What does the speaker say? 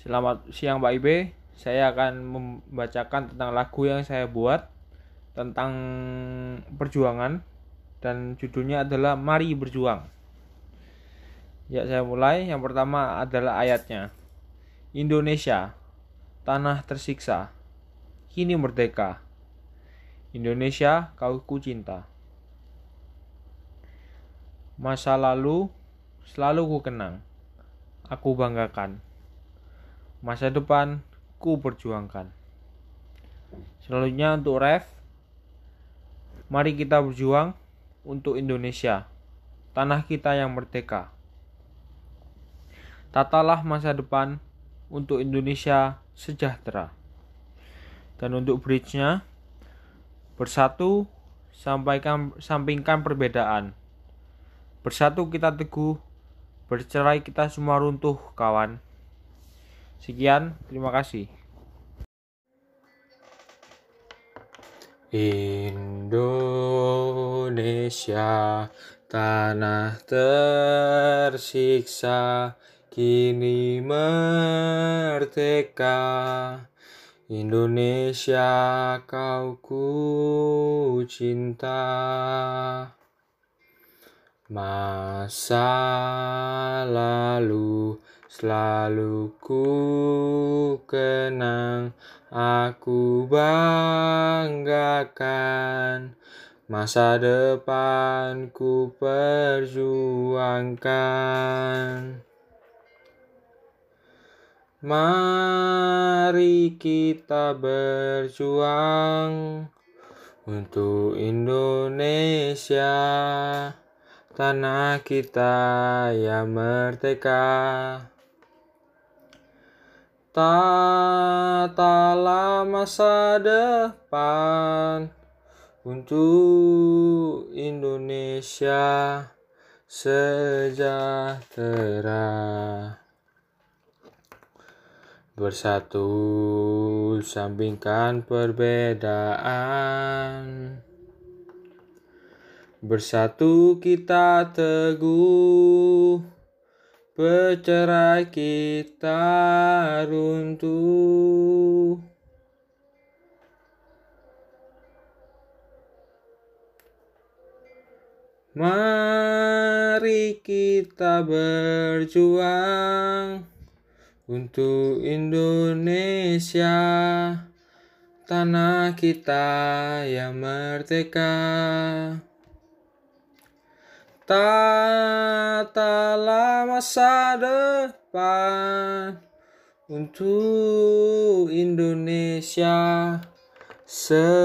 Selamat siang Pak Ibe. Saya akan membacakan tentang lagu yang saya buat tentang perjuangan dan judulnya adalah Mari Berjuang. Ya, saya mulai. Yang pertama adalah ayatnya. Indonesia, tanah tersiksa, kini merdeka. Indonesia, kau ku cinta. Masa lalu selalu ku kenang, aku banggakan masa depan ku perjuangkan. Selanjutnya untuk ref, mari kita berjuang untuk Indonesia, tanah kita yang merdeka. Tatalah masa depan untuk Indonesia sejahtera. Dan untuk bridge-nya, bersatu, sampaikan, sampingkan perbedaan. Bersatu kita teguh, bercerai kita semua runtuh, kawan. Sekian, terima kasih. Indonesia tanah tersiksa kini merdeka Indonesia kau ku cinta Masa lalu Selalu ku kenang, aku banggakan. Masa depan ku perjuangkan. Mari kita berjuang untuk Indonesia. Tanah kita yang merdeka Tatalah masa depan untuk Indonesia sejahtera. Bersatu sampingkan perbedaan. Bersatu kita teguh Bercerai kita runtuh. Mari kita berjuang untuk Indonesia. Tanah kita yang merdeka menatalah masa depan untuk Indonesia sejahtera.